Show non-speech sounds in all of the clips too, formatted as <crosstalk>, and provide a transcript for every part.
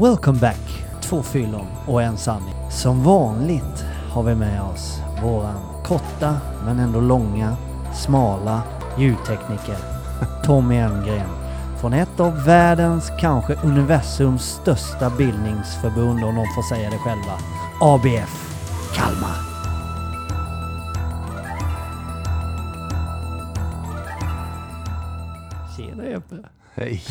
Welcome back! Två fyllon och en sanning. Som vanligt har vi med oss våran korta men ändå långa, smala ljudtekniker Tommy Elmgren från ett av världens, kanske universums största bildningsförbund om de får säga det själva. ABF Kalmar. Tjena Jeppe! Hej.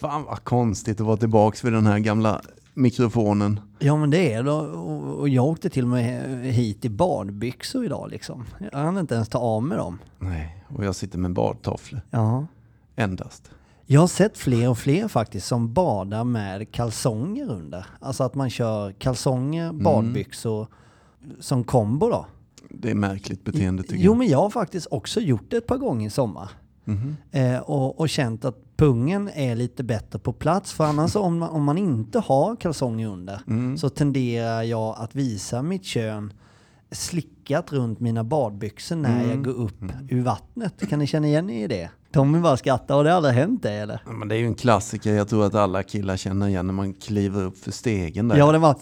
Fan vad konstigt att vara tillbaks vid den här gamla mikrofonen. Ja men det är det. Och jag åkte till och med hit i badbyxor idag liksom. Jag hann inte ens ta av mig dem. Nej, och jag sitter med badtofflor. Ja. Endast. Jag har sett fler och fler faktiskt som badar med kalsonger under. Alltså att man kör kalsonger, badbyxor som kombo då. Det är märkligt beteende tycker Jo jag. men jag har faktiskt också gjort det ett par gånger i sommar. Eh, och, och känt att pungen är lite bättre på plats. För annars om man, om man inte har kalsonger under Mm. så tenderar jag att visa mitt kön slickat runt mina badbyxor när Mm. jag går upp ur vattnet. Kan ni känna igen er i det? Tommy bara skrattar. Har det aldrig hänt det eller? Ja, men det är ju en klassiker. Jag tror att alla killar känner igen när man kliver upp för stegen där. Ja, det var...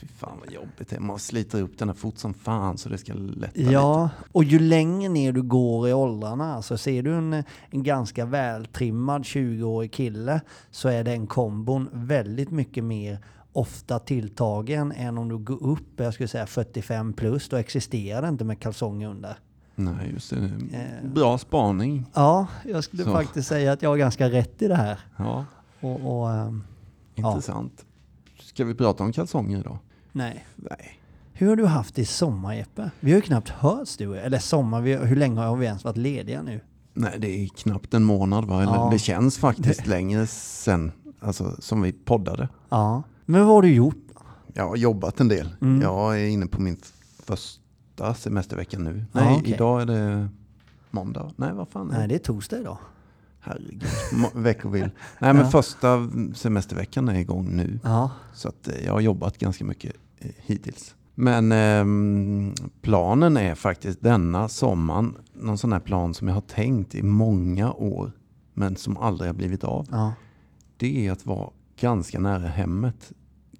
Fy fan vad jobbigt det är. Man sliter upp den här fort som fan så det ska lätta Ja, och ju längre ner du går i åldrarna, så ser du en, en ganska vältrimmad 20-årig kille, så är den kombon väldigt mycket mer ofta tilltagen än om du går upp, jag skulle säga 45 plus, då existerar det inte med kalsonger under. lite. Nej, just det. Eh. Bra spaning. Ja, jag skulle Så. faktiskt säga att jag har ganska rätt i det här. Ja. Ja, Och, och ehm, Ja. intressant. Ska vi prata om kalsonger idag? Nej. Nej. Hur har du haft det i sommar Jeppe? Vi har ju knappt hörts du. Eller sommar, vi, hur länge har vi ens varit lediga nu? Nej, det är knappt en månad va? Eller Ja. det känns faktiskt <laughs> längre sen, alltså som vi poddade. Ja. Men vad har du gjort? Jag har jobbat en del. Mm. Jag är inne på min första semestervecka nu. Ja, Nej, okej. idag är det måndag. Nej, vad fan är det? Nej, det är torsdag idag. Herregud, veckovill. Nej, <laughs> men Ja. första semesterveckan är igång nu. Ja. Så att eh, jag har jobbat ganska mycket hittills. Men ehm, planen är faktiskt denna sommaren, någon sån här plan som jag har tänkt i många år, men som aldrig har blivit av. Ja. Det är att vara ganska nära hemmet.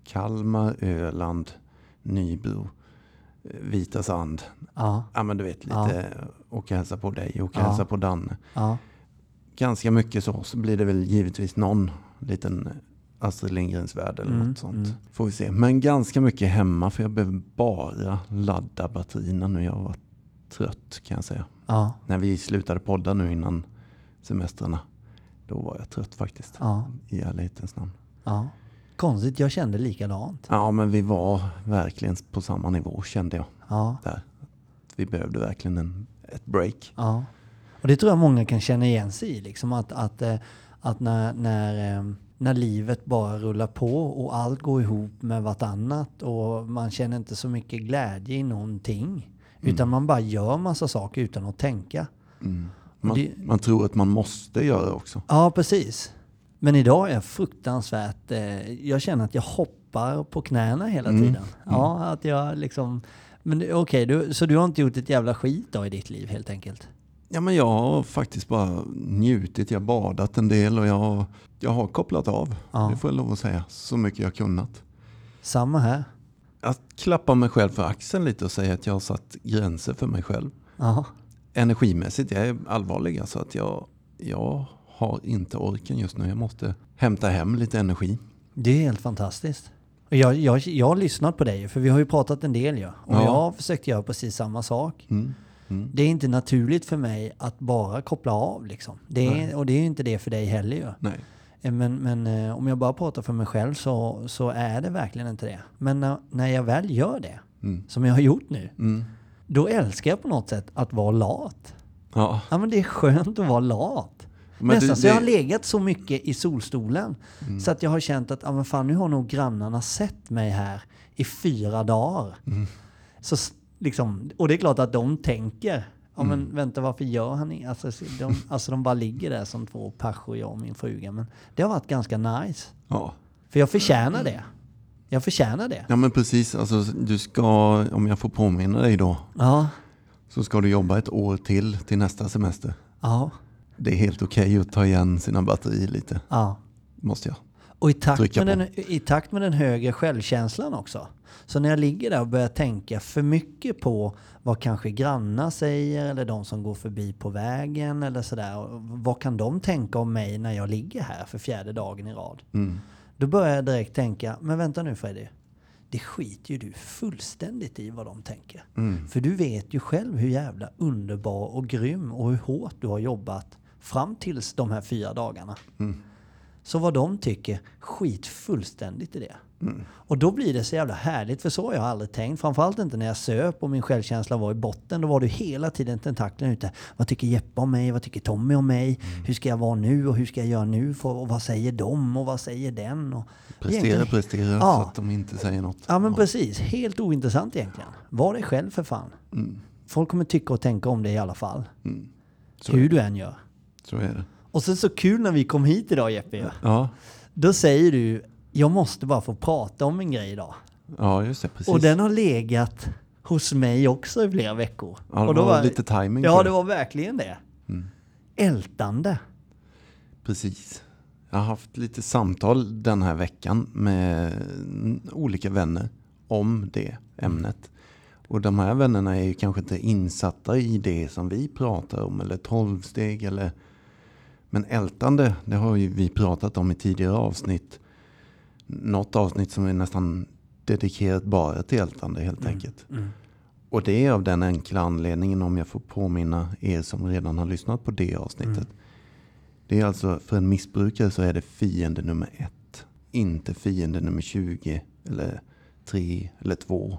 Kalmar, Öland, Nybro, eh, Vita Sand. Ja. Ja men du vet lite, åka och hälsa på dig, åka Ja. hälsa på Danne. Ja. Ganska mycket så, så blir det väl givetvis någon liten Astrid Lindgrens värld eller Mm, något sånt. mm. Får vi se. Men ganska mycket hemma för jag behöver bara ladda batterierna nu. Jag varit trött kan jag säga. Ja. När vi slutade podda nu innan semestrarna. Då var jag trött faktiskt. Ja. I ärlighetens namn. Ja. Konstigt, jag kände likadant. Ja men vi var verkligen på samma nivå kände jag. Ja. Där. Vi behövde verkligen en, ett break. Ja. Och det tror jag många kan känna igen sig i. Liksom att, att, eh, att när, när, eh, när livet bara rullar på och allt går ihop med vartannat och man känner inte så mycket glädje i någonting. Utan man bara gör massa saker utan att tänka. Mm. Man, det- man tror att man måste göra också. Ja, precis. Men idag är jag fruktansvärt... Eh, jag känner att jag hoppar på knäna hela Mm. tiden. Ja, att jag liksom... Men okej, du, så du har inte gjort ett jävla skit då i ditt liv helt enkelt? Ja, men jag har faktiskt bara njutit. Jag har badat en del och jag har, jag har kopplat av. Ja. Det får jag lov att säga. Så mycket jag kunnat. Samma här. Att klappa mig själv för axeln lite och säga att jag har satt gränser för mig själv. Ja. Energimässigt, jag är allvarlig. Alltså att jag, jag har inte orken just nu. Jag måste hämta hem lite energi. Det är helt fantastiskt. Jag, jag, jag har lyssnat på dig, för vi har ju pratat en del ju. Och Ja. jag har försökt göra precis samma sak. Mm. Mm. Det är inte naturligt för mig att bara koppla av liksom. Det är, och det är ju inte det för dig heller ju. Nej. Eh, Men, men eh, om jag bara pratar för mig själv så, så är det verkligen inte det. Men när, när jag väl gör det, Mm. som jag har gjort nu, Mm. då älskar jag på något sätt att vara lat. Ja. Ja men det är skönt att vara lat. Men Nästan det- så jag har det- legat så mycket i solstolen Mm. så att jag har känt att ja, men fan, nu har nog grannarna sett mig här i fyra dagar. Mm. Så liksom, och det är klart att de tänker, ja Mm. men vänta varför gör han inget? Alltså, så de, <laughs> alltså de bara ligger där som två persor, jag och min fruga. Men det har varit ganska nice. Ja. För jag förtjänar det. Jag förtjänar det. ja, men precis. Alltså, du ska, om jag får påminna dig då, Ja, så ska du jobba ett år till till nästa semester. ja, Det är helt okej att ta igen sina batterier lite, ja. måste jag. Och i takt, med den, i takt med den högre självkänslan också. Så när jag ligger där och börjar tänka för mycket på vad kanske grannar säger eller de som går förbi på vägen eller sådär. Vad kan de tänka om mig när jag ligger här för fjärde dagen i rad? Mm. Då börjar jag direkt tänka, men vänta nu Freddy. Det skiter ju du fullständigt i vad de tänker. Mm. För du vet ju själv hur jävla underbar och grym och hur hårt du har jobbat fram tills de här fyra dagarna. Mm. Så vad de tycker, skit fullständigt i det. Mm. Och då blir det så jävla härligt, för så har jag aldrig tänkt. Framförallt inte när jag söp och min självkänsla var i botten. Då var det hela tiden tentaklerna ute. Vad tycker Jeppe om mig? Vad tycker Tommy om mig? Mm. Hur ska jag vara nu? Och hur ska jag göra nu? Och vad säger de? Och vad säger den? Och Prestera, egentligen- prestera Ja. så att de inte säger något. Ja men precis, helt ointressant egentligen. Var dig själv för fan. Mm. Folk kommer tycka och tänka om det i alla fall. Mm. Hur du än gör. så är det. Och sen så kul när vi kom hit idag Jeppe. Ja, Då säger du, jag måste bara få prata om en grej idag. ja just det. Precis. Och den har legat hos mig också i flera veckor. ja, det då var, lite timing Ja, det var verkligen det. Mm. Ältande. Precis. Jag har haft lite samtal den här veckan med olika vänner om det ämnet. Och de här vännerna är ju kanske inte insatta i det som vi pratar om, eller tolvsteg eller... Men ältande, det har ju vi pratat om i tidigare avsnitt. Något avsnitt som är nästan dedikerat bara till ältande helt enkelt. Mm. Och det är av den enkla anledningen, om jag får påminna er som redan har lyssnat på det avsnittet. Det är alltså, för en missbrukare så är det fiende nummer ett. Inte fiende nummer 20 eller 3 eller 2.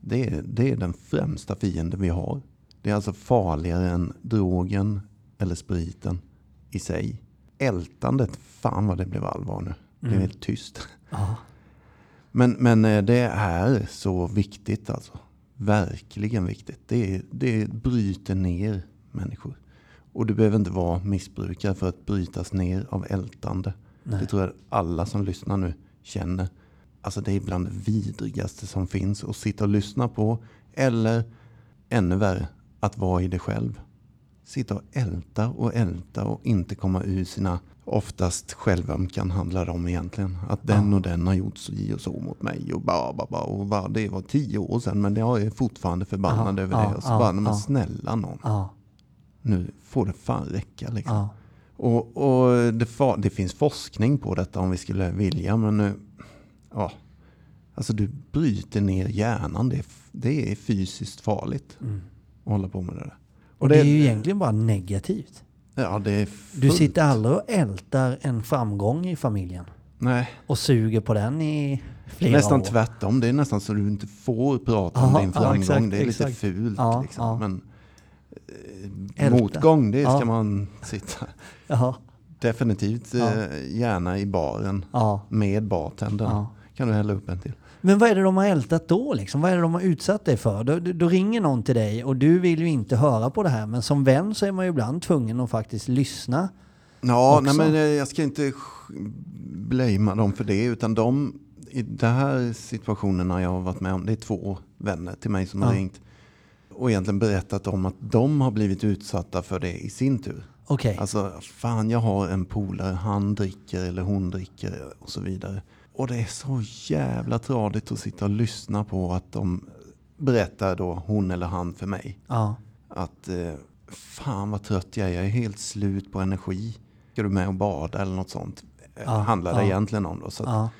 Det är, det är den främsta fienden vi har. Det är alltså farligare än drogen eller spriten i sig. Ältandet, fan vad det blev allvar nu. Det är Mm. helt tyst. Men, men eh, det är så viktigt alltså. Verkligen viktigt. Det, det bryter ner människor. Och du behöver inte vara missbrukare för att brytas ner av ältande. Nej. Det tror jag alla som lyssnar nu känner. Alltså det är bland det vidrigaste som finns att sitta och lyssna på. Eller ännu värre, att vara i det själv. Sitta och älta och älta och inte komma ur sina oftast självömkan handlar det om egentligen. Att den och den har gjort så och så mot mig och bara, bara, bara, och bara det var tio år sedan men jag är fortfarande förbannad Ja, över ja, det. Och så ja, bara, men snälla någon, nu får det fan räcka liksom. Och, och det, det finns forskning på detta om vi skulle vilja, men nu, ja. Alltså du bryter ner hjärnan, det är, det är fysiskt farligt Mm. att hålla på med det där. Och det är ju egentligen bara negativt. Ja, det är Du fullt. sitter aldrig och ältar en framgång i familjen. Nej, Och suger på den i flera nästan år. tvärtom. Det är nästan så du inte får prata om Ja, din framgång. exakt, det är lite exakt. fult Ja, liksom. Men eh, Älta. motgång, det ska man sitta definitivt eh, gärna i baren med bartendern. Kan du hälla upp en till? Men vad är det de har ältat då liksom? Vad är det de har utsatt dig för? Då, då, ringer någon till dig och du vill ju inte höra på det här. Men som vän så är man ju ibland tvungen att faktiskt lyssna. Ja, också. nej, men eh, jag ska inte blamea dem för det. Utan de, i de här situationerna jag har varit med om, det är två vänner till mig som har Ja. ringt. Och egentligen berättat om att de har blivit utsatta för det i sin tur. Okej. Alltså, fan jag har en polare, han dricker eller hon dricker och så vidare. Och det är så jävla tradigt att sitta och lyssna på att de berättar då, hon eller han för mig. Ja. Att eh, fan vad trött jag är, jag är helt slut på energi. Ska du med och bada eller något sånt? Ja, handlar det ja. egentligen om då. Så Ja.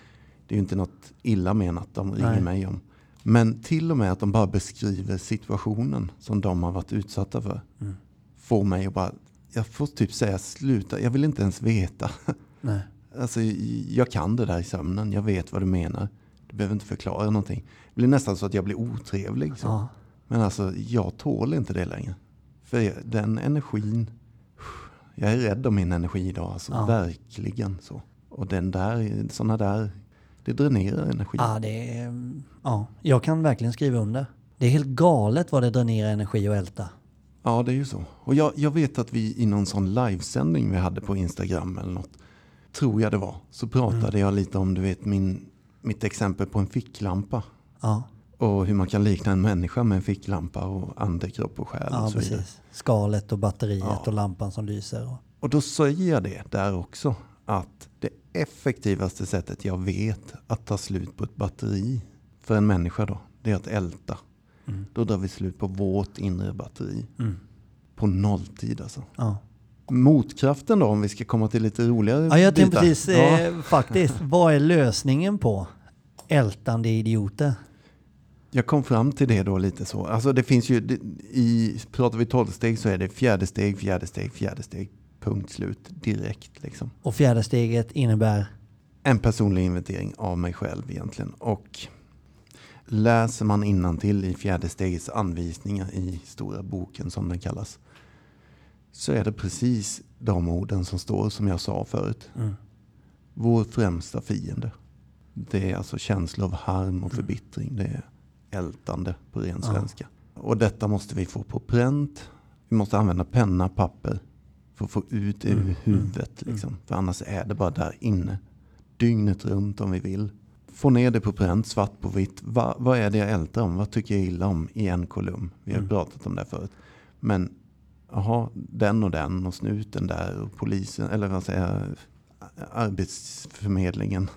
det är ju inte något illa menat de ringer Nej. mig om. Men till och med att de bara beskriver situationen som de har varit utsatta för. Mm. Får mig att bara, jag får typ säga sluta, jag vill inte ens veta. Nej. Alltså, jag kan det där i sömnen, jag vet vad du menar. Du behöver inte förklara någonting. Det blir nästan så att jag blir otrevlig. Så. Ja. Men alltså, jag tål inte det längre. För jag- den energin, jag är rädd om min energi idag. Alltså, Ja. Verkligen så. Och den där, sådana där, det dränerar energi. Ja, det är, ja, jag kan verkligen skriva under. Det är helt galet vad det dränerar energi och älta. Ja, det är ju så. Och jag, jag vet att vi i någon sån livesändning vi hade på Instagram eller något, tror jag det var, så pratade Mm. jag lite om du vet min, mitt exempel på en ficklampa. Ja, Och hur man kan likna en människa med en ficklampa och ande, kropp och själ ja och så vidare. precis. Skalet och batteriet Ja. och lampan som lyser. Och, Och då säger jag det där också. att det effektivaste sättet jag vet att ta slut på ett batteri för en människa då, det är att älta. Mm. Då drar vi slut på vårt inre batteri. Mm. På nolltid alltså. Ja. Motkraften då, om vi ska komma till lite roligare Ja, jag tänkte bitar. precis Ja. eh, faktiskt, vad är lösningen på ältande idioter? Jag kom fram till det då lite så. Alltså det finns ju, det- i, pratar vi tolvsteg så är det fjärde steg, fjärde steg, fjärde steg, punkt slut, direkt liksom. Och fjärde steget innebär, En personlig inventering av mig själv egentligen. Och läser man till i fjärde stegets anvisningar i stora boken som den kallas. Så är det precis de orden som står som jag sa förut. mm, Vår främsta fiende. Det är alltså känslor av harm och förbittring. Det är ältande på ren Ja. svenska. Och detta måste vi få på pränt. Vi måste använda penna, papper för att få ut det Mm, ur huvudet. Liksom. För annars är det bara där inne. Dygnet runt om vi vill. Få ner det på pränt, svart på vitt. Va, vad är det jag ältar om? Vad tycker jag illa om i en kolumn? Vi har Mm. pratat om det förut. Men jaha, den och den och snuten där och polisen, eller vad säger jag, arbetsförmedlingen.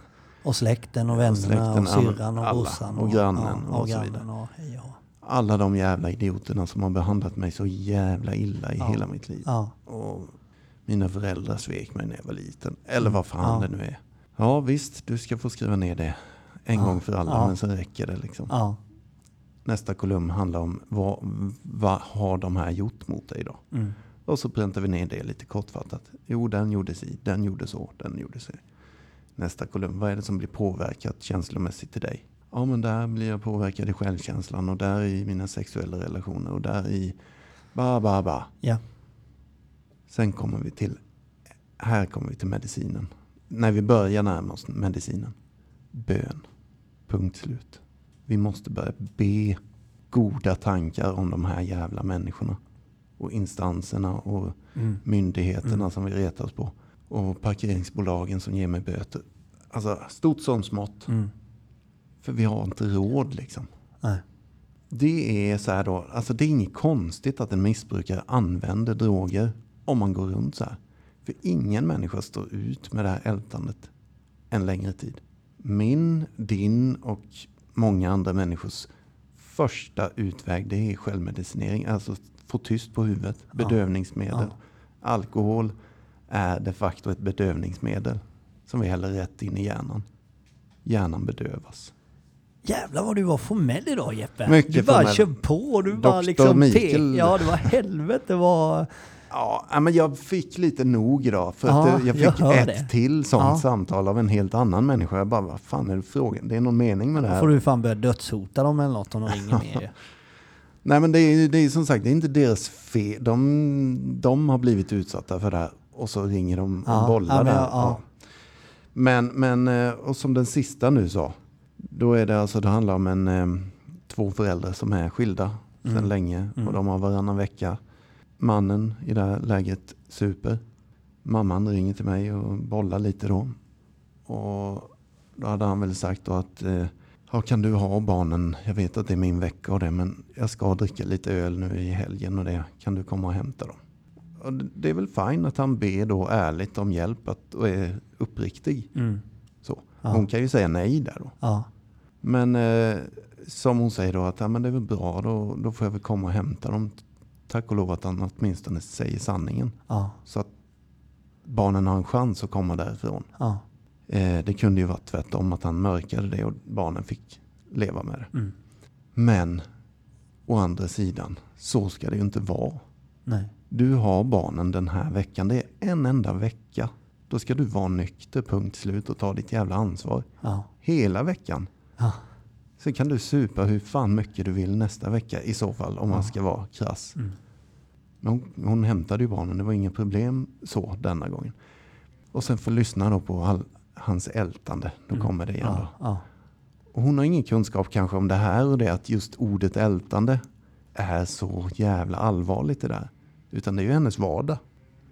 och släkten och vännerna släkten, och syrran och brorsan. Och grannen och så grannen vidare. och hej och hå. Alla de jävla idioterna som har behandlat mig så jävla illa i Ja. hela mitt liv. Ja, Och mina föräldrar svek mig när jag var liten. Eller Mm. vad fan det nu är. Ja visst, du ska få skriva ner det en gång för alla. Men sen räcker det liksom. Nästa kolumn handlar om vad, vad har de här gjort mot dig då? Mm. Och så präntar vi ner det lite kortfattat. Jo, den gjorde si, den gjorde så, den gjorde så. Nästa kolumn, vad är det som blir påverkat känslomässigt till dig? Ja, men där blir jag påverkad i självkänslan och där i mina sexuella relationer och där i ba, ba, ba. Ja. Sen kommer vi till, här kommer vi till medicinen. När vi börjar närma oss medicinen. Bön. Punkt slut. Vi måste börja be goda tankar om de här jävla människorna. Och instanserna och Mm. myndigheterna Mm. som vi retar oss på. Och parkeringsbolagen som ger mig böter. Alltså stort som smått. Mm. För vi har inte råd liksom. Nej. Det är så här då, alltså det är inget konstigt att en missbrukare använder droger om man går runt så här. För ingen människa står ut med det här ältandet en längre tid. Min, din och många andra människors första utväg det är självmedicinering. Alltså få tyst på huvudet, bedövningsmedel. Ja. Alkohol är de facto ett bedövningsmedel som vi häller rätt in i hjärnan. Hjärnan bedövas. Jävlar vad du var formell idag Jeppe. Mycket du bara formell. kör på. Du bara Dr. liksom... Mikael. Te- ja, det var helvete vad... Ja, men jag fick lite nog idag. För Ja, att eh, jag jag fick hör ett det. till sånt Ja. samtal av en helt annan människa. Jag bara, vad fan är det frågan? Det är någon mening med det Då här. får du fan börja dödshota dem eller något om de ringer <laughs> mer. Nej men det är, det är som sagt, det är inte deras fel. De, de har blivit utsatta för det här. Och så ringer de Ja, och bollar ja, men där. ja, ja. Men, men, eh, och som den sista nu sa. Då är det alltså, det handlar om en, eh, två föräldrar som är skilda Mm. sedan länge. Mm. Och de har varannan vecka. Mannen i det här läget super. Mamman ringer till mig och bollar lite då. Och då hade han väl sagt då att eh, ja, kan du ha barnen? Jag vet att det är min vecka och det men jag ska dricka lite öl nu i helgen och det. Kan du komma och hämta dem? Och det- det är väl fint att han ber då ärligt om hjälp att, och är uppriktig. Mm. Så. Ja. Hon kan ju säga nej där då. Ja. Men eh, som hon säger då att ja, men det är väl bra då, då får jag väl komma och hämta dem. Tack och lov att han åtminstone säger sanningen. Ja. Så att barnen har en chans att komma därifrån. Ja. Eh, det kunde ju vara tvärtom att han mörkade det och barnen fick leva med det. Mm. Men å andra sidan, så ska det ju inte vara. Nej. Du har barnen den här veckan. Det är en enda vecka. Då ska du vara nykter, punkt slut och ta ditt jävla ansvar. Ja. Hela veckan. Ja. Sen kan du supa hur fan mycket du vill nästa vecka i så fall om man ska vara krass. Mm. Hon, hon hämtade ju barnen, det var inga problem så denna gången. Och sen får lyssna då på all, hans ältande, då Mm. kommer det igen då. Ja. Ja. Och hon har ingen kunskap kanske om det här och det att just ordet ältande är så jävla allvarligt det där. Utan det är ju hennes vardag.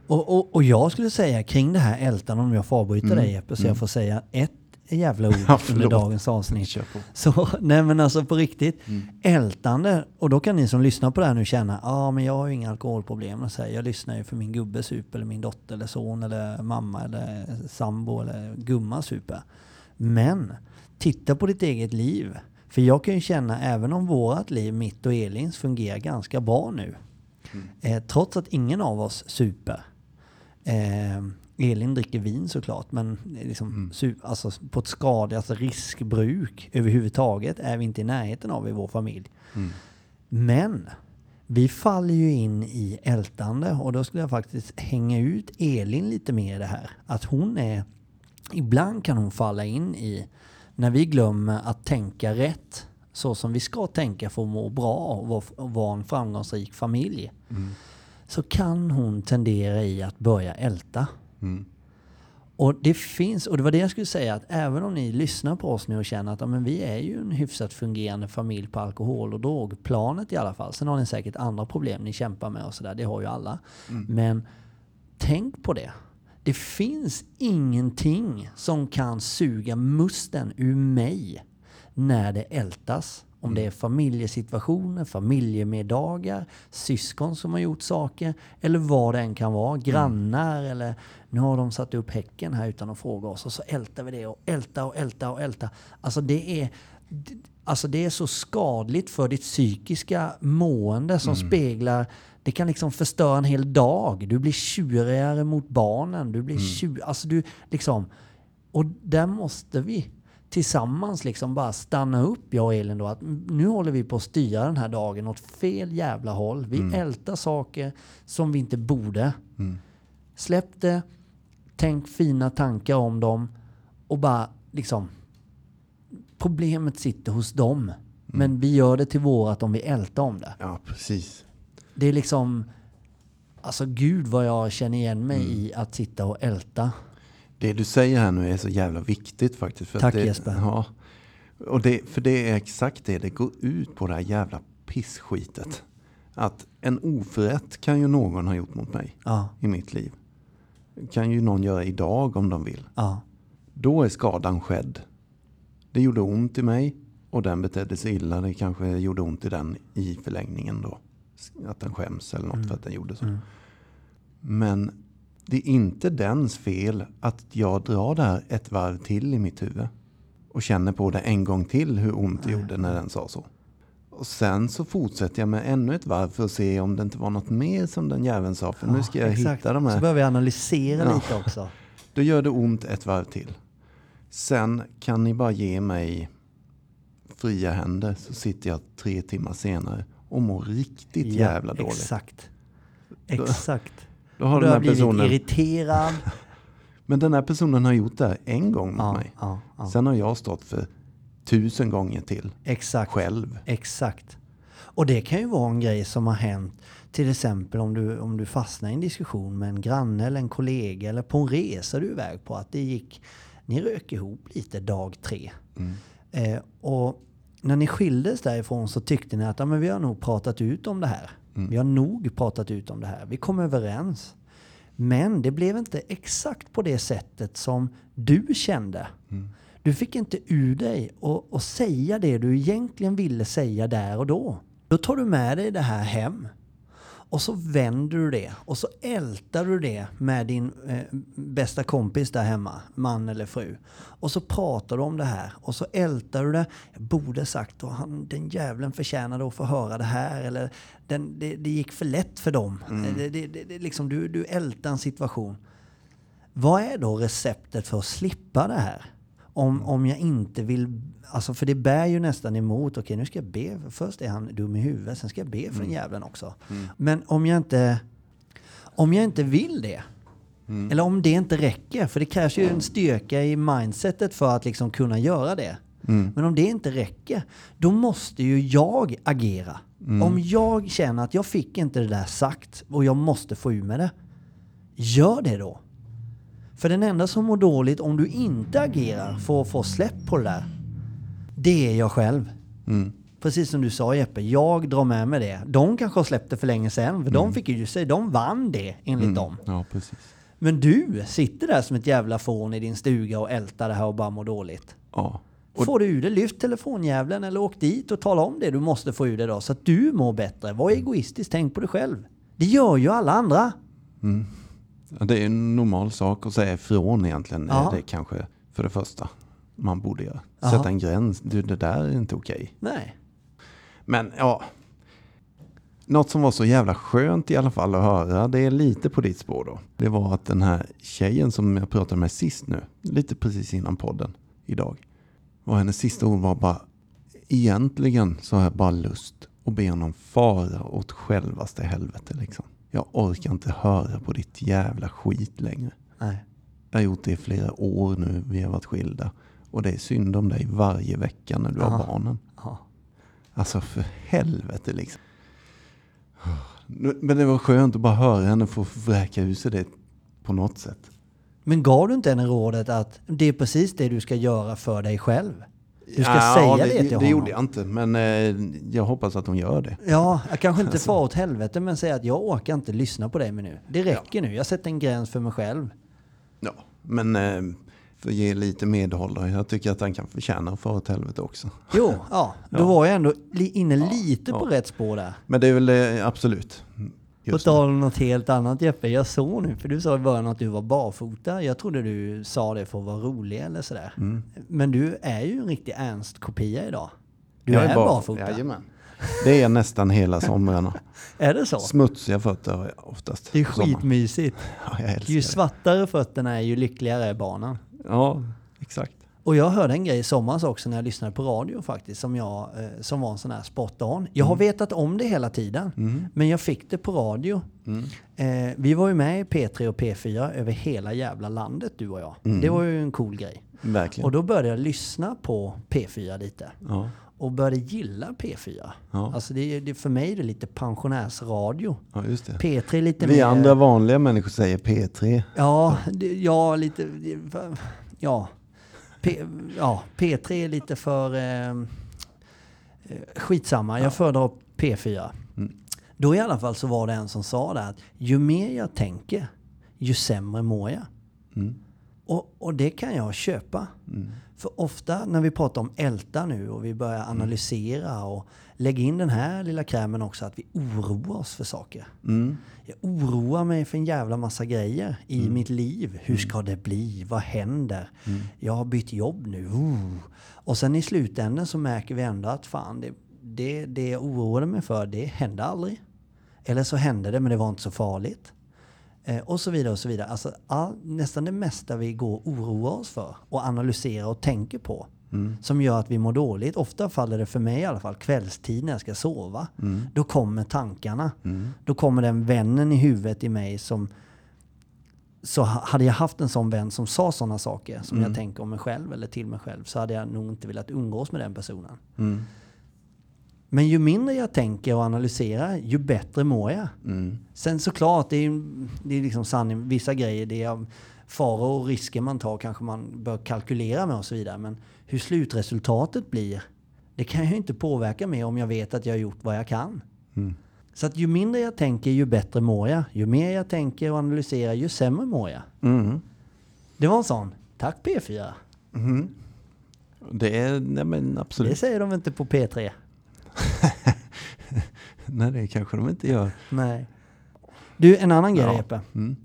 Och, och, och jag skulle säga kring det här ältan, om jag får avbryta Mm. dig Jeppe, så Mm. jag får säga ett, jävla <laughs> ord Ja, under dagens avsnitt. <laughs> Så, nej men alltså på riktigt. Mm. Ältande. Och då kan ni som lyssnar på det här nu känna, ja ah, men jag har ju inga alkoholproblem. Och så här, jag lyssnar ju för min gubbe super, eller min dotter, eller son, eller mamma, eller sambo, eller gumma super. Men, titta på ditt eget liv. För jag kan ju känna, även om vårat liv, mitt och Elins, fungerar ganska bra nu. Eh, trots att ingen av oss super. Eh, Elin dricker vin såklart, men är liksom, su- alltså, på ett skadligt alltså riskbruk överhuvudtaget är vi inte i närheten av i vår familj. Mm. Men vi faller ju in i ältande och då skulle jag faktiskt hänga ut Elin lite mer i det här. Att hon är, ibland kan hon falla in i, när vi glömmer att tänka rätt, så som vi ska tänka för att må bra och vara- och vara en framgångsrik familj, Mm. så kan hon tendera i att börja älta. Mm. Och det finns, och det var det jag skulle säga, att även om ni lyssnar på oss nu och känner att ja, men vi är ju en hyfsat fungerande familj på alkohol och drogplanet i alla fall. Sen har ni säkert andra problem ni kämpar med och sådär, det har ju alla. Men tänk på det. Det finns ingenting som kan suga musten ur mig när det ältas. Om det är familjesituationer, familjemiddagar, syskon som har gjort saker eller vad det än kan vara. Grannar eller nu har de satt upp häcken här utan att fråga oss och så ältar vi det och älta och älta och älta. Alltså det är, alltså det är så skadligt för ditt psykiska mående som speglar det kan liksom förstöra en hel dag. Du blir tjurigare mot barnen. Du blir tjur, alltså du liksom, och där måste vi tillsammans liksom bara stanna upp, jag och Elin då, att nu håller vi på att styra den här dagen åt fel jävla håll. Vi ältar saker som vi inte borde. Släpp det, tänk fina tankar om dem och bara liksom Problemet sitter hos dem. Men vi gör det till vårat om vi ältar om det. Ja, precis. Det är liksom Alltså gud vad jag känner igen mig Mm. i att sitta och älta. Det du säger här nu är så jävla viktigt faktiskt. För Tack, att det, Jesper. Ja, och det, för det är exakt det det går ut på det här jävla pissskitet. Att en oförrätt kan ju någon ha gjort mot mig Ja, i mitt liv. Kan ju någon göra idag om de vill. ja, Då är skadan skedd. Det gjorde ont i mig och den betedde sig illa. Det kanske gjorde ont i den i förlängningen då. Att den skäms eller något för att den gjorde så. Mm. Men det är inte dens fel att jag drar det här ett varv till i mitt huvud. Och känner på det en gång till hur ont det gjorde när den sa så. Och sen så fortsätter jag med ännu ett varv för att se om det inte var något mer som den jäveln sa. För nu ska jag exakt. hitta de Så här. börjar vi analysera Ja. lite också. <laughs> Då gör det ont ett varv till. Sen kan ni bara ge mig fria händer så sitter jag tre timmar senare och mår riktigt jävla dåligt. Exakt. Exakt. Då har du den har blivit personen, irriterad. <laughs> men den här personen har gjort det här en gång mot ja, mig. ja, ja. Sen har jag stått för tusen gånger till Exakt. själv. Exakt. Och det kan ju vara en grej som har hänt till exempel om du, om du fastnar i en diskussion med en granne eller en kollega eller på en resa du är iväg på. Att det gick, ni rök ihop lite dag tre. Mm. Eh, och när ni skildes därifrån så tyckte ni att ja, men vi har nog pratat ut om det här. Mm. Vi har nog pratat ut om det här. Vi kom överens. Men det blev inte exakt på det sättet som du kände. Mm. Du fick inte ur dig och, och säga det du egentligen ville säga där och då. Då tar du med dig det här hem. Och så vänder du det och så ältar du det med din eh, bästa kompis där hemma, man eller fru. Och så pratar du om det här och så ältar du det. Jag borde sagt han, den jävlen förtjänade att få höra det här. Eller den, det, det gick för lätt för dem. Det, det, det, det, liksom, du, du ältar en situation. Vad är då receptet för att slippa det här? Om, om jag inte vill... Alltså för det bär ju nästan emot. Okej, nu ska jag be. Först är han dum i huvudet, sen ska jag be för den jäveln också. Men om jag inte... Om jag inte vill det. Eller om det inte räcker. För det krävs ju en styrka i mindsetet för att liksom kunna göra det. Men om det inte räcker, då måste ju jag agera. Om jag känner att jag fick inte det där sagt och jag måste få ur med det. Gör det då. För den enda som mår dåligt om du inte agerar för att få släpp på det där, det är jag själv. Mm. Precis som du sa Jeppe, jag drar med mig det. De kanske har släppt det för länge sedan, för de fick ju sig, de vann det enligt dem. Ja, precis. Men du sitter där som ett jävla fån i din stuga och ältar det här och bara mår dåligt. Ja. Och- Får du ur det, lyft telefonjävlen eller åk dit och tala om det du måste få ur det då. Så att du mår bättre. Var egoistisk, tänk på dig själv. Det gör ju alla andra. Ja, Det är en normal sak att säga ifrån egentligen. Ja. Det kanske för det första man borde göra. Sätta en gräns. Du, det där är inte okej. Nej. Men ja. Något som var så jävla skönt i alla fall att höra. Det är lite på ditt spår då. Det var att den här tjejen som jag pratade med sist nu. Lite precis innan podden idag. Och hennes sista ord var bara. Egentligen så har jag bara lust att be honom fara åt självaste helvete liksom. Jag orkar inte höra på ditt jävla skit längre. Nej. Jag har gjort det i flera år nu. Vi har varit skilda. Och det är synd om dig varje vecka när du Aha. har barnen. Ja. Alltså för helvete liksom. Men det var skönt att bara höra henne få vräka ur sig det på något sätt. Men gav du inte henne rådet att det är precis det du ska göra för dig själv? Du ska Ja, säga det, det, till det honom. gjorde jag inte, men eh, jag hoppas att hon gör det. Ja, jag kanske inte Alltså. far åt helvete men säga att jag orkar inte lyssna på dig nu. Det räcker nu. Jag sätter en gräns för mig själv. Ja, men eh, för att ge lite medhåll då. Jag tycker att han kan förtjäna att få åt helvete också. Jo, ja, <laughs> då Ja. var jag ändå inne lite på ja. rätt spår där. Men det är väl eh, absolut. På tal om något helt annat Jeppe, jag såg nu, för du sa i början att du var barfota. Jag trodde du sa det för att vara rolig eller sådär. Mm. Men du är ju en riktig Ernst-kopia idag. Du Jag är, bara- barfota. Jajamän. Det är nästan hela somrarna. <laughs> Är det så? Smutsiga fötter har jag oftast. Det är skitmysigt. <laughs> Ja, jag Ju det. svartare fötterna är, ju lyckligare är barnen. Ja, exakt. Och jag hörde en grej i somras också när jag lyssnade på radio faktiskt, som, jag, eh, som var en sån här spot on. Jag har vetat om det hela tiden, Mm. men jag fick det på radio. Mm. Eh, vi var ju med i P3 och P4 över hela jävla landet, du och jag. Mm. Det var ju en cool grej. Verkligen. Och då började jag lyssna på P4 lite. ja, Och började gilla P4. ja. Alltså det, det, för mig är det lite pensionärsradio. ja, just det. P3 är lite Vi mer... andra vanliga människor säger P3. Ja, det, ja lite... Ja. P, ja, P3 är lite för... Eh, eh, skitsamma, jag föredrar P4. Mm. Då i alla fall så var det en som sa det att ju mer jag tänker, ju sämre mår jag. Mm. Och, och det kan jag köpa. Mm. För ofta när vi pratar om älta nu och vi börjar analysera och lägga in den här lilla krämen också, att vi oroar oss för saker. Mm. Jag oroar mig för en jävla massa grejer i mitt liv. Hur ska det bli? Vad händer? Jag har bytt jobb nu. Uh. Och sen i slutändan så märker vi ändå att fan, det, det, det jag oroade mig för, det hände aldrig. Eller så hände det, men det var inte så farligt. Eh, och så vidare och så vidare. Alltså, all, nästan det mesta vi går och oroar oss för och analyserar och tänker på. Som gör att vi mår dåligt. Ofta faller det för mig i alla fall kvällstid när jag ska sova. Då kommer tankarna. Då kommer den vännen i huvudet i mig som... Så ha- hade jag haft en sån vän som sa sådana saker som jag tänker om mig själv eller till mig själv så hade jag nog inte velat umgås med den personen. Men ju mindre jag tänker och analyserar, ju bättre mår jag. Mm. Sen såklart, det är, det är liksom sanning. Vissa grejer, det är faror och risker man tar kanske man bör kalkylera med och så vidare. Men hur slutresultatet blir, det kan jag inte påverka med om jag vet att jag har gjort vad jag kan. Mm. Så att ju mindre jag tänker, ju bättre mår jag. Ju mer jag tänker och analyserar, ju sämre mår jag. Mm. Det var en sån. Tack P4. Mm. Det är, nej men Det absolut. säger de inte på P3. <laughs> Nej, det kanske de inte gör. Nej. Du, en annan grej Ja. Jeppe. Mm.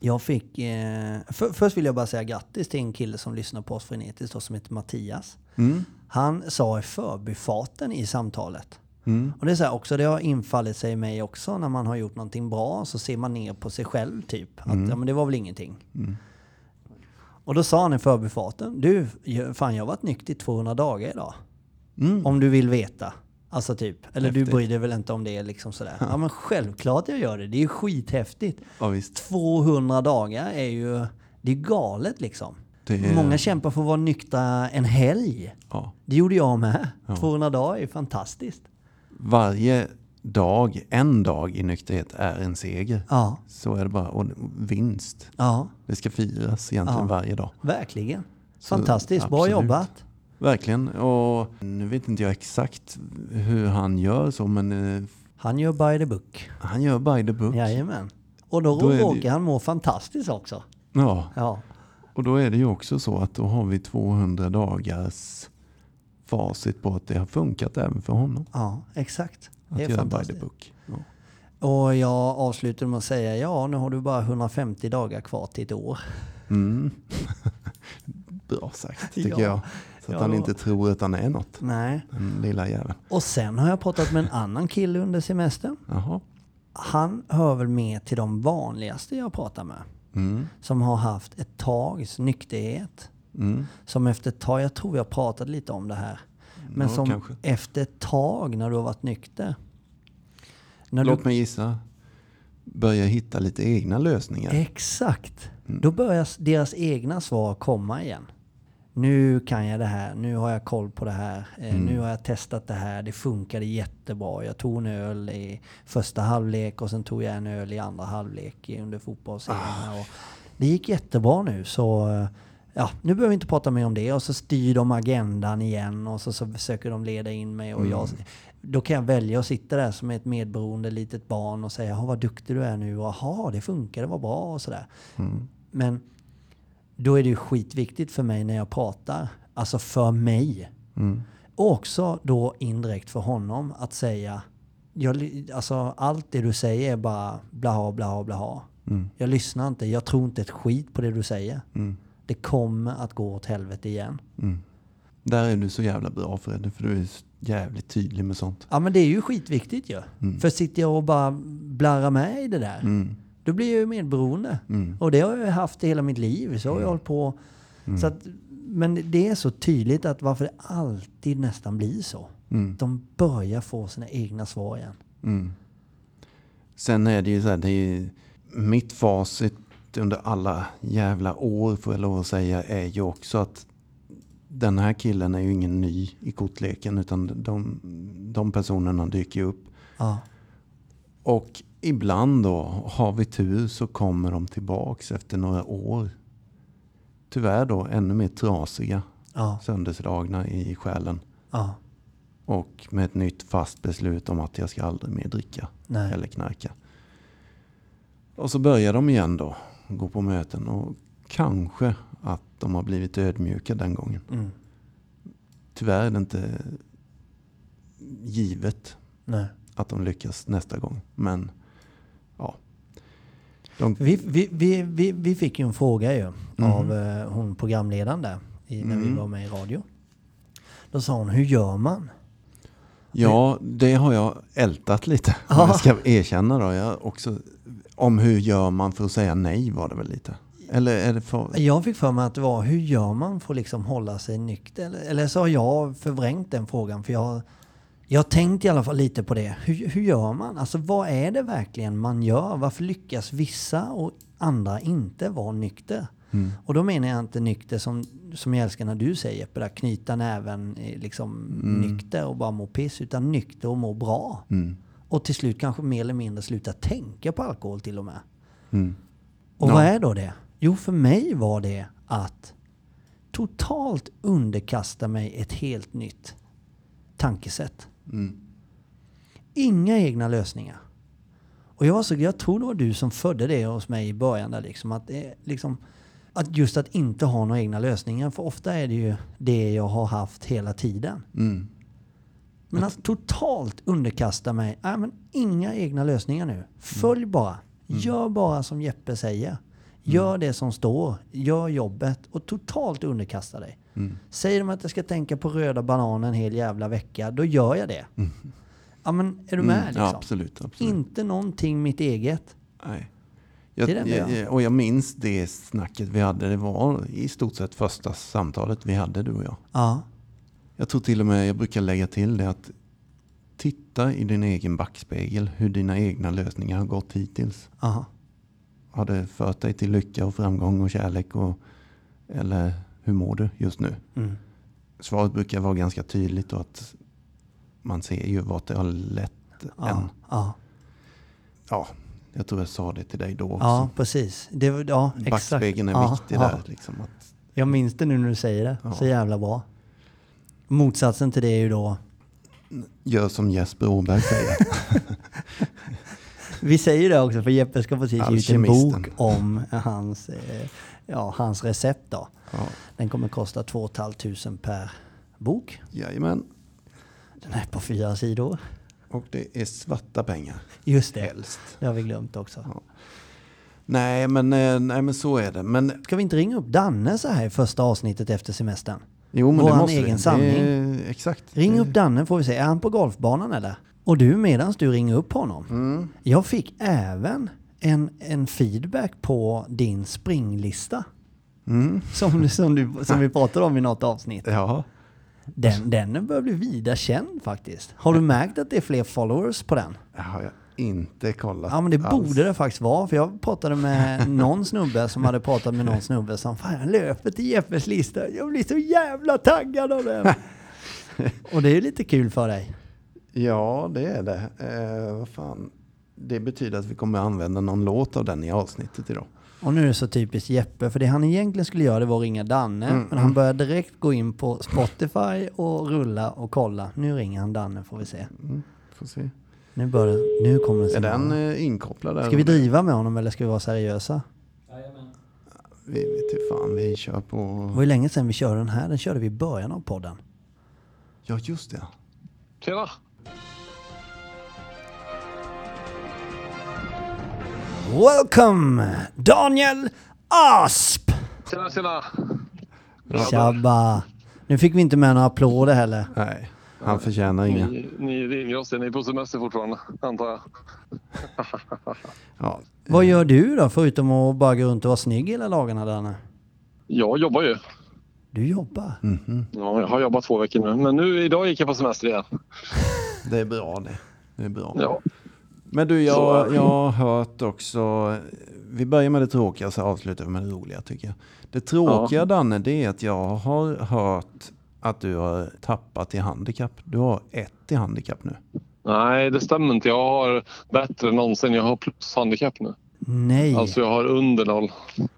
Jag fick... Eh, för, först vill jag bara säga grattis till en kille som lyssnar på oss frenetiskt då, som heter Mattias. Mm. Han sa i förbifarten i samtalet. Mm. Och det är så här också, det har infallit sig i mig också när man har gjort någonting bra så ser man ner på sig själv typ. Att ja, men det var väl ingenting. Mm. Och då sa han i förbifarten, du, fan jag har varit nykter i 200 dagar idag. Mm. Om du vill veta. Alltså typ. Eller du Häftigt. bryr dig väl inte om det liksom sådär. Ja men självklart jag gör det. Det är ju skithäftigt. Ja, visst. 200 dagar är ju... Det är galet liksom. Är, Många kämpar för att vara nyktra en helg. ja. Det gjorde jag med. Ja. 200 dagar är fantastiskt. Varje dag, en dag i nykterhet är en seger. Ja, Så är det bara. Och vinst. ja, Det ska firas egentligen varje dag. verkligen. Så, Fantastiskt. Bra absolut. jobbat. Verkligen. Och nu vet inte jag exakt hur han gör så, men eh, Han gör by the book. han gör by the book. Jajamän. Och då, det råkar han må fantastiskt också. Ja, Ja, och då är det ju också så att då har vi 200 dagars facit på att det har funkat även för honom. ja exakt. Att Det är göra by the book. Ja. Och jag avslutar med att säga, ja nu har du bara 150 dagar kvar till ett år. Mm. <laughs> Bra sagt tycker Ja. jag. Så att han inte tror att han är något. Nej. Den lilla jäveln. Och sen har jag pratat med en annan kille under semestern. Jaha. Han hör väl med till de vanligaste jag pratar med. Mm. Som har haft ett tags nykterhet. Mm. Som efter ett tag, jag tror har pratat lite om det här. Men Ja, som kanske. efter ett tag när du har varit nykter. När Låt du, mig gissa. Börja hitta lite egna lösningar. Exakt. Mm. Då börjar deras egna svar komma igen. Nu kan jag det här, nu har jag koll på det här, eh, Mm. nu har jag testat det här, det funkade jättebra. Jag tog en öl i första halvlek och sen tog jag en öl i andra halvlek under fotbollsserien. Ah. Det gick jättebra nu så eh, ja, nu behöver vi inte prata mer om det och så styr de agendan igen och så, så försöker de leda in mig och jag, Mm. då kan jag välja att sitta där som ett medberoende litet barn och säga "Jaha, vad duktig du är nu jaha det funkar, det var bra och sådär. Mm. Men då är det ju skitviktigt för mig när jag pratar, alltså för mig. Mm. Och också då indirekt för honom att säga, jag, alltså allt det du säger är bara blaha blaha blaha. Mm. Jag lyssnar inte, jag tror inte ett skit på det du säger. Mm. Det kommer att gå åt helvete igen. Mm. Där är du så jävla bra Fredde, för du är jävligt tydlig med sånt. Ja men det är ju skitviktigt ju. Mm. För sitter jag och bara blarrar med i det där, Mm. Då blir jag ju medberoende. Mm. Och det har jag haft i hela mitt liv. Så har jag hållit på. Mm. Så att, men det är så tydligt att varför det alltid nästan blir så. Mm. De börjar få sina egna svar igen. Mm. Sen är det ju så här, det är mitt facit under alla jävla år får jag lov att säga är ju också att den här killen är ju ingen ny i kortleken utan de, de personerna dyker ju upp. Ja, Och ibland då, har vi tur så kommer de tillbaks efter några år. Tyvärr då ännu mer trasiga, ja, sönderslagna i själen. ja. Och med ett nytt fast beslut om att jag ska aldrig mer dricka Nej. eller knarka. Och så börjar de igen då, gå på möten och kanske att de har blivit ödmjuka den gången. Mm. Tyvärr är det inte givet Nej. att de lyckas nästa gång. Men ja. De, Vi, vi, vi, vi, vi fick ju en fråga ju Mhm. av eh, hon programledaren där i, när vi Mm. var med i radio. Då sa hon, hur gör man? ja, det har jag ältat lite. Ja. jag ska erkänna då. Jag också, om hur gör man för att säga nej var det väl lite. Eller är det för... Jag fick för mig att det var, hur gör man för att liksom hålla sig nykter? Eller, eller så har jag förvrängt den frågan. För jag, jag har tänkt i alla fall lite på det. Hur, hur gör man? Alltså vad är det verkligen man gör? Varför lyckas vissa och andra inte vara nykter? Mm. Och då menar jag inte nykter som, som jag älskar när du säger Jeppe, där knyta näven eh, liksom nykter och bara må piss. Utan nykter och må bra. Mm. Och till slut kanske mer eller mindre sluta tänka på alkohol till och med. Mm. Och Ja. vad är då det? Jo, för mig var det att totalt underkasta mig ett helt nytt tankesätt. Mm. Inga egna lösningar. Och jag, var så, jag tror det var du som födde det hos mig i början. Där liksom, att, liksom, att just att inte ha några egna lösningar. För ofta är det ju det jag har haft hela tiden. Mm. Men att totalt underkasta mig, nej men inga egna lösningar nu. Följ bara. Gör bara som Jeppe säger. Gör det som står. Gör jobbet och totalt underkasta dig. Mm. Säger de att jag ska tänka på röda bananer en hel jävla vecka, då gör jag det. Ja men är du med Mm. liksom? Ja, absolut. absolut. Inte någonting mitt eget. Nej. Jag, Det är det enda jag- jag, och jag minns det snacket vi hade. Det var i stort sett första samtalet vi hade du och jag. Ja. Jag tror till och med jag brukar lägga till det att titta i din egen backspegel hur dina egna lösningar har gått hittills. Aha. Har det fört dig till lycka och framgång och kärlek? Och, eller hur mår du just nu? Mm. Svaret brukar vara ganska tydligt och att man ser ju vart det har lett en. Ja. Ja. Ja, jag tror jag sa det till dig då också. ja, precis. Det, ja, exakt. Backspegeln är Ja, viktig ja. där. Liksom, att, Jag minns det nu när du säger det. Ja. Så jävla bra. Motsatsen till det är ju då gör som Jesper Åberg säger. <laughs> Vi säger det också för Jeppe ska precis ge ut en bok om hans, eh, ja, hans recept då. Ja, Den kommer kosta 2 500 per bok. jajamän. Den är på fyra sidor. Och det är svarta pengar. Just det, Helst. det har vi glömt också. Ja. Nej men, eh, nej, men så är det. Men Ska vi inte ringa upp Danne så här i första avsnittet efter semestern? Jo, men Våran det måste egen vi. sanning. Det exakt. Ring upp Danne får vi se. Är han på golfbanan eller? Och du, medans du ringer upp honom. Mm. Jag fick även en, en feedback på din springlista. Mm. Som, som, du, som vi <laughs> pratade om i något avsnitt. Ja. Den, den börjar bli vida känd faktiskt. Har du märkt att det är fler followers på den? Jag inte kollat Ja men det alls. borde det faktiskt vara. För jag pratade med <laughs> någon snubbe som hade pratat med någon snubbe som Fan jag löper till Jeppes lista. Jag blir så jävla taggad av den. <laughs> Och det är ju lite kul för dig. Ja, det är det. Eh, vad fan. Det betyder att vi kommer använda någon låt av den i avsnittet idag. Och nu är det så typiskt Jeppe, för det han egentligen skulle göra det var att ringa Danne. Mm, Men han började direkt gå in på Spotify och rulla och kolla. Nu ringer han Danne får vi se. Mm. Får se. Nu, börjar, nu kommer Är signalen. den eh, inkopplad där? Ska vi driva med honom eller ska vi vara seriösa? Vi vet hur fan, vi kör Det på... var ju länge sedan vi körde den här. Den körde vi i början av podden. Ja, just det. Tjena! Welcome Daniel Asp! Tjena, tjena! Tjabba! Nu fick vi inte med några applåder heller. Nej, han förtjänar inga. Ni, ni ringer oss, ni är på semester fortfarande, antar jag. Ja. <laughs> Vad gör du då, förutom att bara gå runt och vara snygg hela dagarna Danne? Jag jobbar ju. Du jobbar? Mhm. Ja, jag har jobbat två veckor nu, men nu idag gick jag på semester igen. <laughs> Det är bra det. Det är bra. Ja, Men du, jag, jag har hört också... Vi börjar med det tråkiga så avslutar vi med det roliga tycker jag. Det tråkiga Danne, det är att jag har hört att du har tappat i handikapp. Du har ett i handikapp nu. nej, det stämmer inte. Jag har bättre än någonsin. Jag har plus handikapp nu. Nej. Alltså, jag har under noll.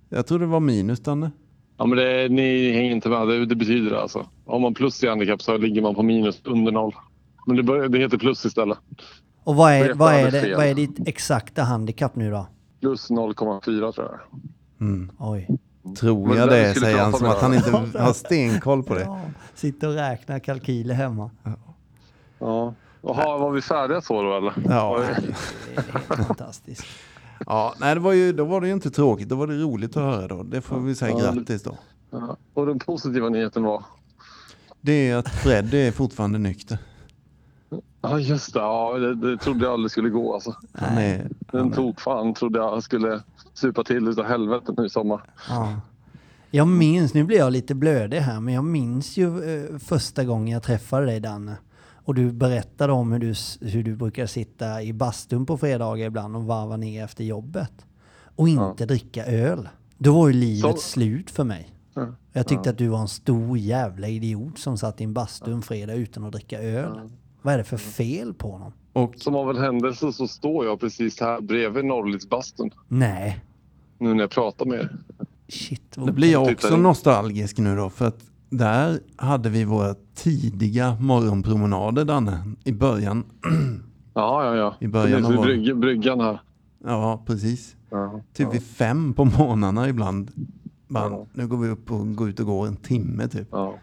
Jag tror det var minus Danne. Ja, men det, ni hänger inte med. Det, det betyder det alltså. Har man plus i handikapp så ligger man på minus under noll. Men det, bör, det heter plus istället. Och vad är, vad, är det, vad är ditt exakta handikapp nu då? Plus 0,4 tror jag. Mm. Oj. Tror Men jag det, säger han som att han inte har stenkoll på det. <laughs> Ja, sitter och räknar kalkyler hemma. Ja. Jaha, var vi färdiga så då eller? Ja. Det är fantastiskt. Ja, nej, det var ju, då var det ju inte tråkigt, då var det roligt att höra då. Det får vi säga Ja, grattis då. Ja. Och den positiva nyheten var? Det är att Fred är fortfarande nykter. Ja just det, ja, det, det trodde jag aldrig skulle gå alltså. Han är, Den tog fan trodde jag skulle supa till utav helvete nu i sommar. Ja. Jag minns, nu blir jag lite blödig här, men jag minns ju eh, första gången jag träffade dig Danne. Och du berättade om hur du, hur du brukar sitta i bastun på fredagar ibland och varva ner efter jobbet. Och inte dricka öl. Då var ju livet Så- slut för mig. Ja. Jag tyckte att du var en stor jävla idiot som satt i en bastu en fredag utan att dricka öl. Vad är det för fel på honom? Och Som av en händelse så står jag precis här bredvid Norrlidsbastun Nej. nu när jag pratar med er. Shit. vad blir jag också nostalgisk nu då. För att där hade vi våra tidiga morgonpromenader Danne. I början. <clears throat> Ja, ja, ja. I början Precis av brygg, bryggan här. Ja, precis. Ja, Typ vid fem på morgnarna ibland. Bara, Ja. Nu går vi upp och går ut och går en timme typ. ja,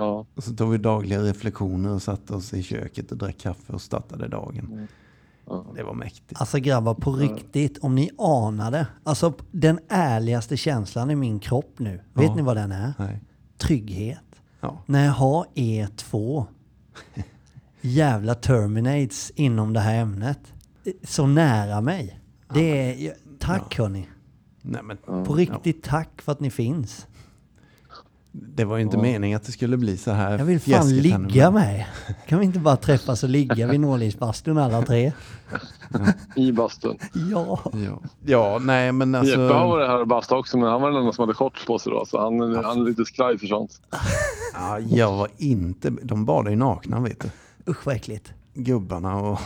ja. Och så tog vi dagliga reflektioner och satte oss i köket och drack kaffe och startade dagen. ja. Det var mäktigt. Alltså grabbar, på riktigt, om ni anade. Alltså den ärligaste känslan i min kropp nu. Vet Ja. ni vad den är? Nej. Trygghet. Ja. När jag har er två <laughs> jävla terminates inom det här ämnet. Så nära mig. Det är... Tack hörni. Nej, men, På riktigt tack för att ni finns. Det var ju inte meningen att det skulle bli så här Jag vill fan ligga med. Kan vi inte bara träffas och ligga vid Norrlidsbastun alla tre? I bastun. Ja. Ja. ja, nej men alltså. Jeppe har varit här och bastat också men han var den enda som hade shorts på sig då så han, han är lite skraj för sånt. Ja, jag var inte, de badade ju nakna vet du. Usch vad äckligt. Gubbarna och,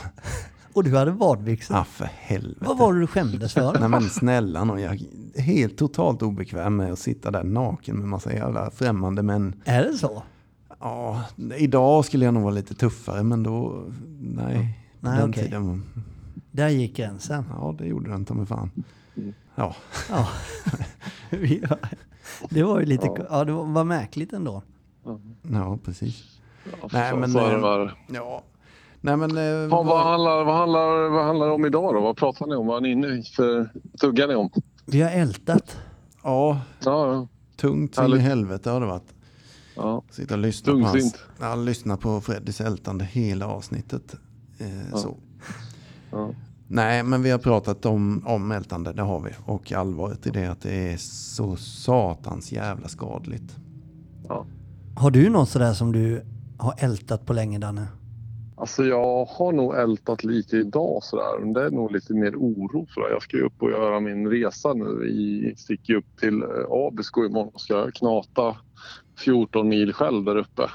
Och du hade badbyxor. ja för helvete. Vad var det du skämdes för? <laughs> Nej men snälla nån, jag är helt totalt obekväm med att sitta där naken med massa jävla främmande män. Är det så? Ja, idag skulle jag nog vara lite tuffare men då, nej. Nej, den okej. tiden. Där gick gränsen. Ja, det gjorde den ta mig fan. Ja, Ja. <laughs> Det var ju lite, Ja. ja. det var, var märkligt ändå. ja precis. Ja, Nej, så, men, så är det eh, bara. Ja. Nej men... Eh, Ja, vad, handlar, vad, handlar, vad handlar det om idag då? Vad pratar ni om? Vad är ni inne i för tuggar ni om? Vi har ältat. ja, Ja, ja. tungt som i helvete har det varit. ja. Sitta och lyssna på, hans, Tungsint. ja, lyssna på Freddys ältande hela avsnittet. Eh, Ja. så. ja. Nej, men vi har pratat om, om ältande, det har vi. Och allvaret i det att det är så satans jävla skadligt. Har du något sådär som du har ältat på länge Danne? Alltså jag har nog ältat lite idag sådär. Men det är nog lite mer oro sådär. Jag ska ju upp och göra min resa nu. Vi sticker upp till eh, Abisko imorgon och ska knata 14 mil själv där uppe.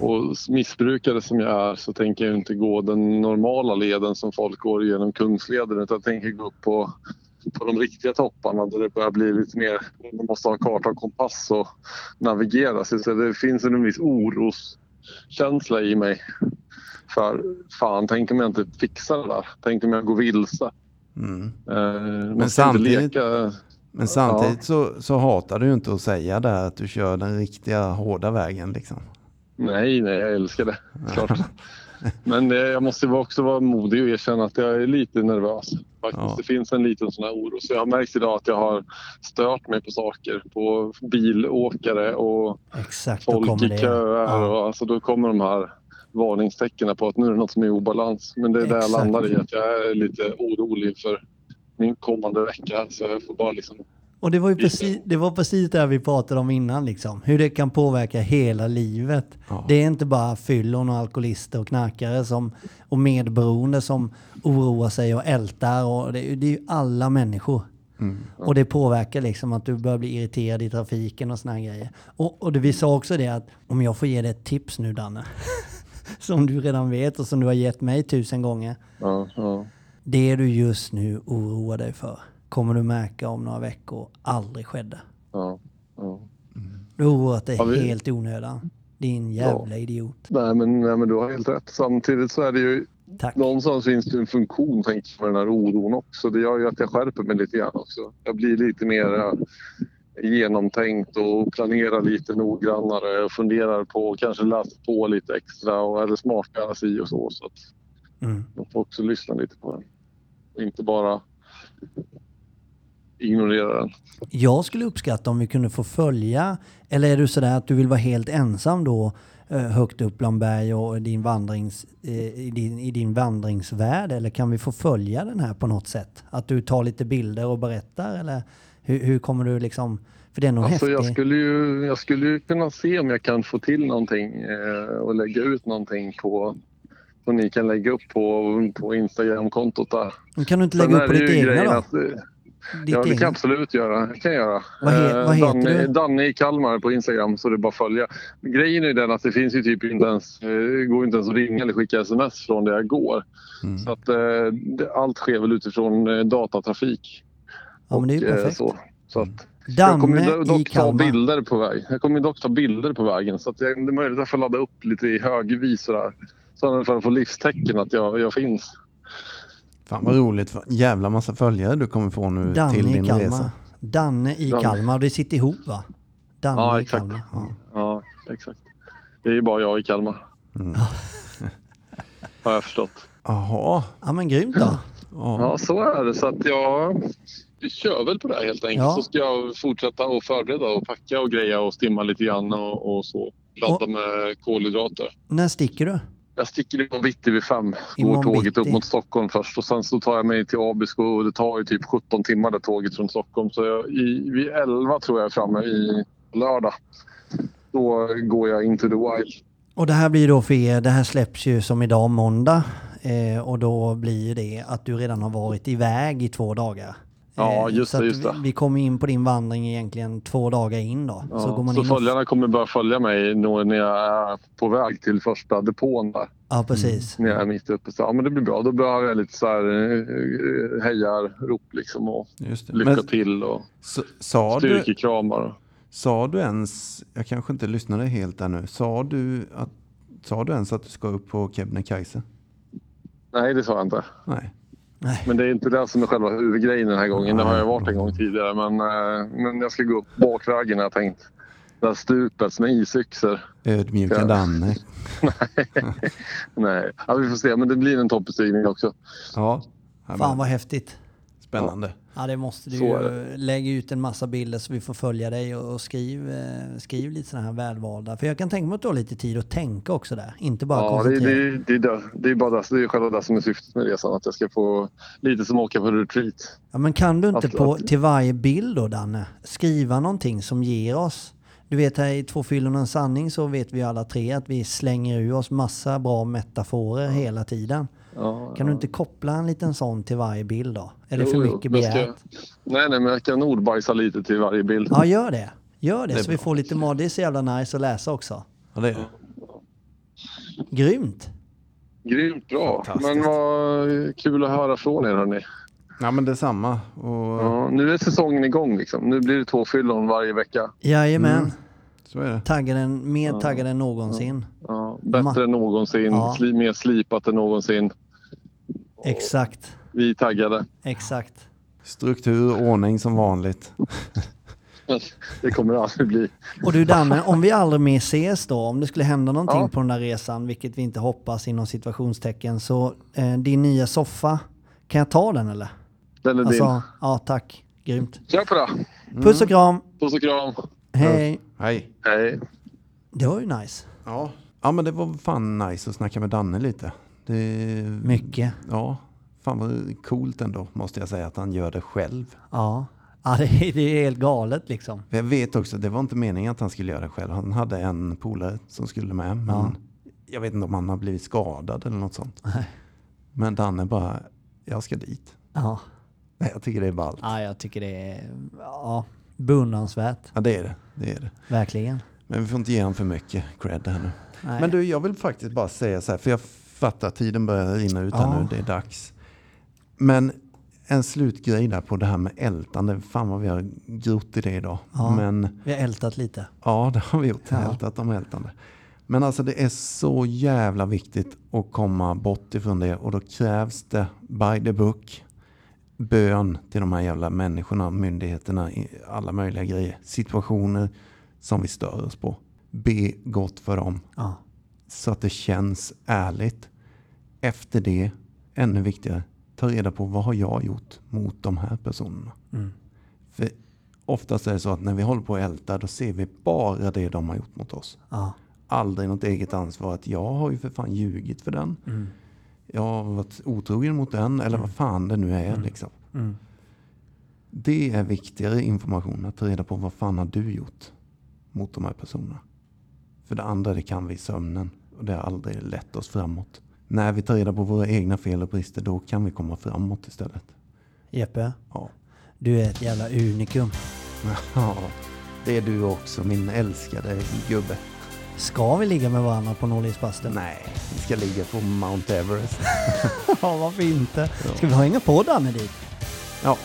Och missbrukare som jag är så tänker jag inte gå den normala leden som folk går genom Kungsleden utan jag tänker gå upp på, på de riktiga topparna där det börjar bli lite mer, man måste ha karta och kompass och navigera. Så det finns en viss oroskänsla i mig. För fan, tänk om jag inte fixar det där. Tänk om jag går vilse. Mm. Eh, ska samtidigt- leka... Men samtidigt så, så hatar du inte att säga det här att du kör den riktiga hårda vägen liksom. Nej, nej, jag älskar det. Klart. Men eh, jag måste också vara modig och erkänna att jag är lite nervös. Faktiskt. Ja. Det finns en liten sån här oro. Så jag har märkt idag att jag har stört mig på saker. På bilåkare och Exakt, folk i köer. Ja. Och, alltså, då kommer de här varningstecknen på att nu är det något som är i obalans. Men det är där jag landar i. Att jag är lite orolig för min kommande vecka. Så jag får bara liksom... Och det var ju precis det, var precis det vi pratade om innan liksom. Hur det kan påverka hela livet. Ja. Det är inte bara fyllon och alkoholister och knarkare som, och medberoende som oroar sig och ältar. Och det, det är ju alla människor. Mm. Och det påverkar liksom att du börjar bli irriterad i trafiken och såna här grejer. Och, och det, vi sa också det att om jag får ge dig ett tips nu Danne. <laughs> som du redan vet och som du har gett mig tusen gånger. Ja, ja. Det du just nu oroar dig för kommer du märka om några veckor aldrig skedde. ja, ja. Du har oroat dig Ja, vi- helt i onödan. Din jävla idiot. Nej, men, nej, men du har helt rätt. Samtidigt så är det ju Tack. någonstans finns det en funktion tänker jag, med den här oron också. Det gör ju att jag skärper mig lite grann också. Jag blir lite mer genomtänkt och planerar lite noggrannare och funderar på kanske läsa på lite extra och eller smartare si och så. Så att Mm. de får också lyssna lite på den. Och inte bara ignorera den. Jag skulle uppskatta om vi kunde få följa, eller är du sådär att du vill vara helt ensam då eh, högt upp bland berg och din vandrings, eh, i, din, i din vandringsvärld? Eller kan vi få följa den här på något sätt? Att du tar lite bilder och berättar? Eller hur, hur kommer du liksom... För det är nog Alltså jag, häftigt. skulle ju, jag skulle ju kunna se om jag kan få till någonting eh, och lägga ut någonting på som ni kan lägga upp på, på Instagram-kontot där. Men Kan du inte Sen lägga är upp på ditt egna då? att, eh, Ditt ja, det kan jag absolut göra. Det kan jag göra. Vad he- Eh, vad heter Danne, du? Danne i Kalmar på Instagram, så det är bara att följa. Grejen är den att det finns ju typ inte ens, eh, går inte ens att ringa eller skicka sms från där jag går. Mm. Så att eh, allt sker väl utifrån eh, datatrafik. Ja men det är ju eh, perfekt. Så. Så att, jag kommer i dock ta Kalmar. bilder på väg. Jag kommer ju dock ta bilder på vägen så att jag, det är möjligt att jag får ladda upp lite i högvis sådär. Så att få livstecken att jag, jag finns. Fan vad roligt. Jävla massa följare du kommer få nu Danne till i din Kalmar. resa. Danne i Danne. Kalmar. Det sitter ihop va? Danne Ja, i exakt. Kalmar. Ja. Ja, exakt. Det är ju bara jag i Kalmar. Mm. Har jag förstått. Jaha. ja men grymt då. Ja. Ja, så är det. Så att jag vi kör väl på det här helt enkelt. Ja. Så ska jag fortsätta att förbereda och packa och greja och stimma lite grann och, och så. Ladda Och- med kolhydrater. När sticker du? Jag sticker imorgon bitti vid fem. Går tåget upp mot Stockholm först och sen så tar jag mig till Abisko och det tar ju typ 17 timmar det tåget från Stockholm. Så jag, i, vid 11 tror jag är framme i lördag. Då går jag into the wild. Och det här blir då för er, det här släpps ju som idag måndag. Eh, och då blir det att du redan har varit iväg i två dagar. Ja, just så det, just det. Vi, kommer in på din vandring egentligen två dagar in då. Ja, så går man så in och, följarna kommer börja följa mig när jag är på väg till första depån där. Ja, precis. När jag är mitt uppe. Så, ja, men det blir bra. Då behöver jag lite så här eh, hejarrop liksom och Just det. lycka Men till och sa, du, styrkekramar. sa du ens, jag kanske inte lyssnade helt där nu, sa du, att, sa du ens att du ska upp på Kebnekaise? Nej, det sa jag inte. Nej. Nej. Men det är inte det som är själva huvudgrejen den här gången. Det har jag varit en gång tidigare. Men, eh, men jag ska gå upp bakvägen har jag tänkt. Det här stupet med isyxor. Ödmjuka Ja. Danne. <laughs> Nej, ja, vi får se. Men det blir en toppbestigning också. Ja, Fan vad häftigt. spännande. Ja det måste du ju. Lägg ut en massa bilder så vi får följa dig och, och skriv, eh, skriv lite sådana här välvalda. För jag kan tänka mig att du har lite tid att tänka också där. Inte bara Ja, det, koncentrera. det, det, är det, det är bara det, det är själva det som är syftet med resan. Att jag ska få lite som åka på retreat. Ja, men kan du inte Absolut. på, till varje bild då Danne, skriva någonting som ger oss du vet här i Två fyllon och en sanning så vet vi alla tre att vi slänger ur oss massa bra metaforer hela tiden. Ja, Kan ja. du inte koppla en liten sån till varje bild då? Är det Jo, för jo, mycket det begärt? Nej, nej, men jag kan ordbajsa lite till varje bild. Ja, gör det. Gör det, Det så vi bra. får lite mod. Det är så jävla nice att läsa också. Ja, det är det. Grymt! Grymt bra. Men vad kul att höra från er hörni. Ja, men detsamma. Och, Ja, nu är säsongen igång liksom. Nu blir det två fyllon varje vecka. Jajamän. Mm. Så är det. Taggad än, mer taggad än någonsin. Ja, bättre Ma- än någonsin. Ja. Sli, mer slipat än någonsin. Exakt. Vi är taggade. Exakt. Struktur och ordning som vanligt. Det kommer det aldrig bli. Och du Danne, om vi aldrig mer ses då, om det skulle hända någonting Ja. på den där resan, vilket vi inte hoppas inom situationstecken, så eh, din nya soffa, kan jag ta den eller? Den är din. Alltså, ja tack. Grymt. Kör på det. Puss och kram. Puss och kram. Hej. Hej. Hej. Det var ju nice. Ja. ja, men det var fan nice att snacka med Danne lite. Det, Mycket. Ja, fan vad coolt ändå måste jag säga att han gör det själv. Ja. Ja, det är, det är helt galet liksom. Jag vet också, det var inte meningen att han skulle göra det själv. Han hade en polare som skulle med, men Ja. jag vet inte om han har blivit skadad eller något sånt. Nej. Men Danne bara, jag ska dit. Ja. Jag tycker det är ballt. ja, jag tycker det är ja, beundransvärt. Ja, det är det. Det är det. Verkligen. Men vi får inte ge honom för mycket cred här nu. Nej. Men du, jag vill faktiskt bara säga så här, för jag fattar tiden börjar rinna ut här Ja. nu, det är dags. Men en slutgrej där på det här med ältande, fan vad vi har grott i det idag. Ja. Men Vi har ältat lite. ja, det har vi gjort, Ja. ältat om ältande. Men alltså det är så jävla viktigt att komma bort ifrån det och då krävs det by the book bön till de här jävla människorna, myndigheterna, alla möjliga grejer. Situationer som vi stör oss på. Be gott för dem Ja. Så att det känns ärligt. Efter det, ännu viktigare, ta reda på vad har jag gjort mot de här personerna. Mm. För oftast är det så att när vi håller på att älta, då ser vi bara det de har gjort mot oss. Ja. Aldrig något eget ansvar att jag har ju för fan ljugit för den. Mm. Jag har varit otrogen mot den, eller vad fan det nu är. Liksom. Mm. Det är viktigare information, att ta reda på vad fan har du gjort mot de här personerna. För det andra, det kan vi i sömnen. Och det har aldrig lett oss framåt. När vi tar reda på våra egna fel och brister, då kan vi komma framåt istället. Jeppe, Ja, du är ett jävla unikum. <laughs> ja det är du också, min älskade gubbe. Ska vi ligga med varandra på Norrlingsbastun? Nej, vi ska ligga på Mount Everest. <laughs> Ja, varför inte? Ska vi hänga på Danne dit? Ja,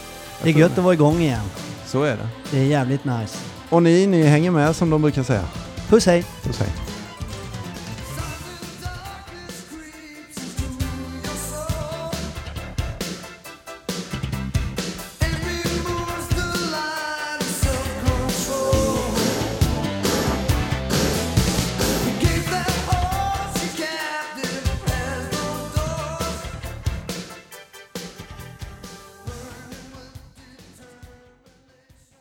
Det är gött att vara igång igen. så är det. Det är jävligt nice. Och ni, ni hänger med som de brukar säga. Puss hej!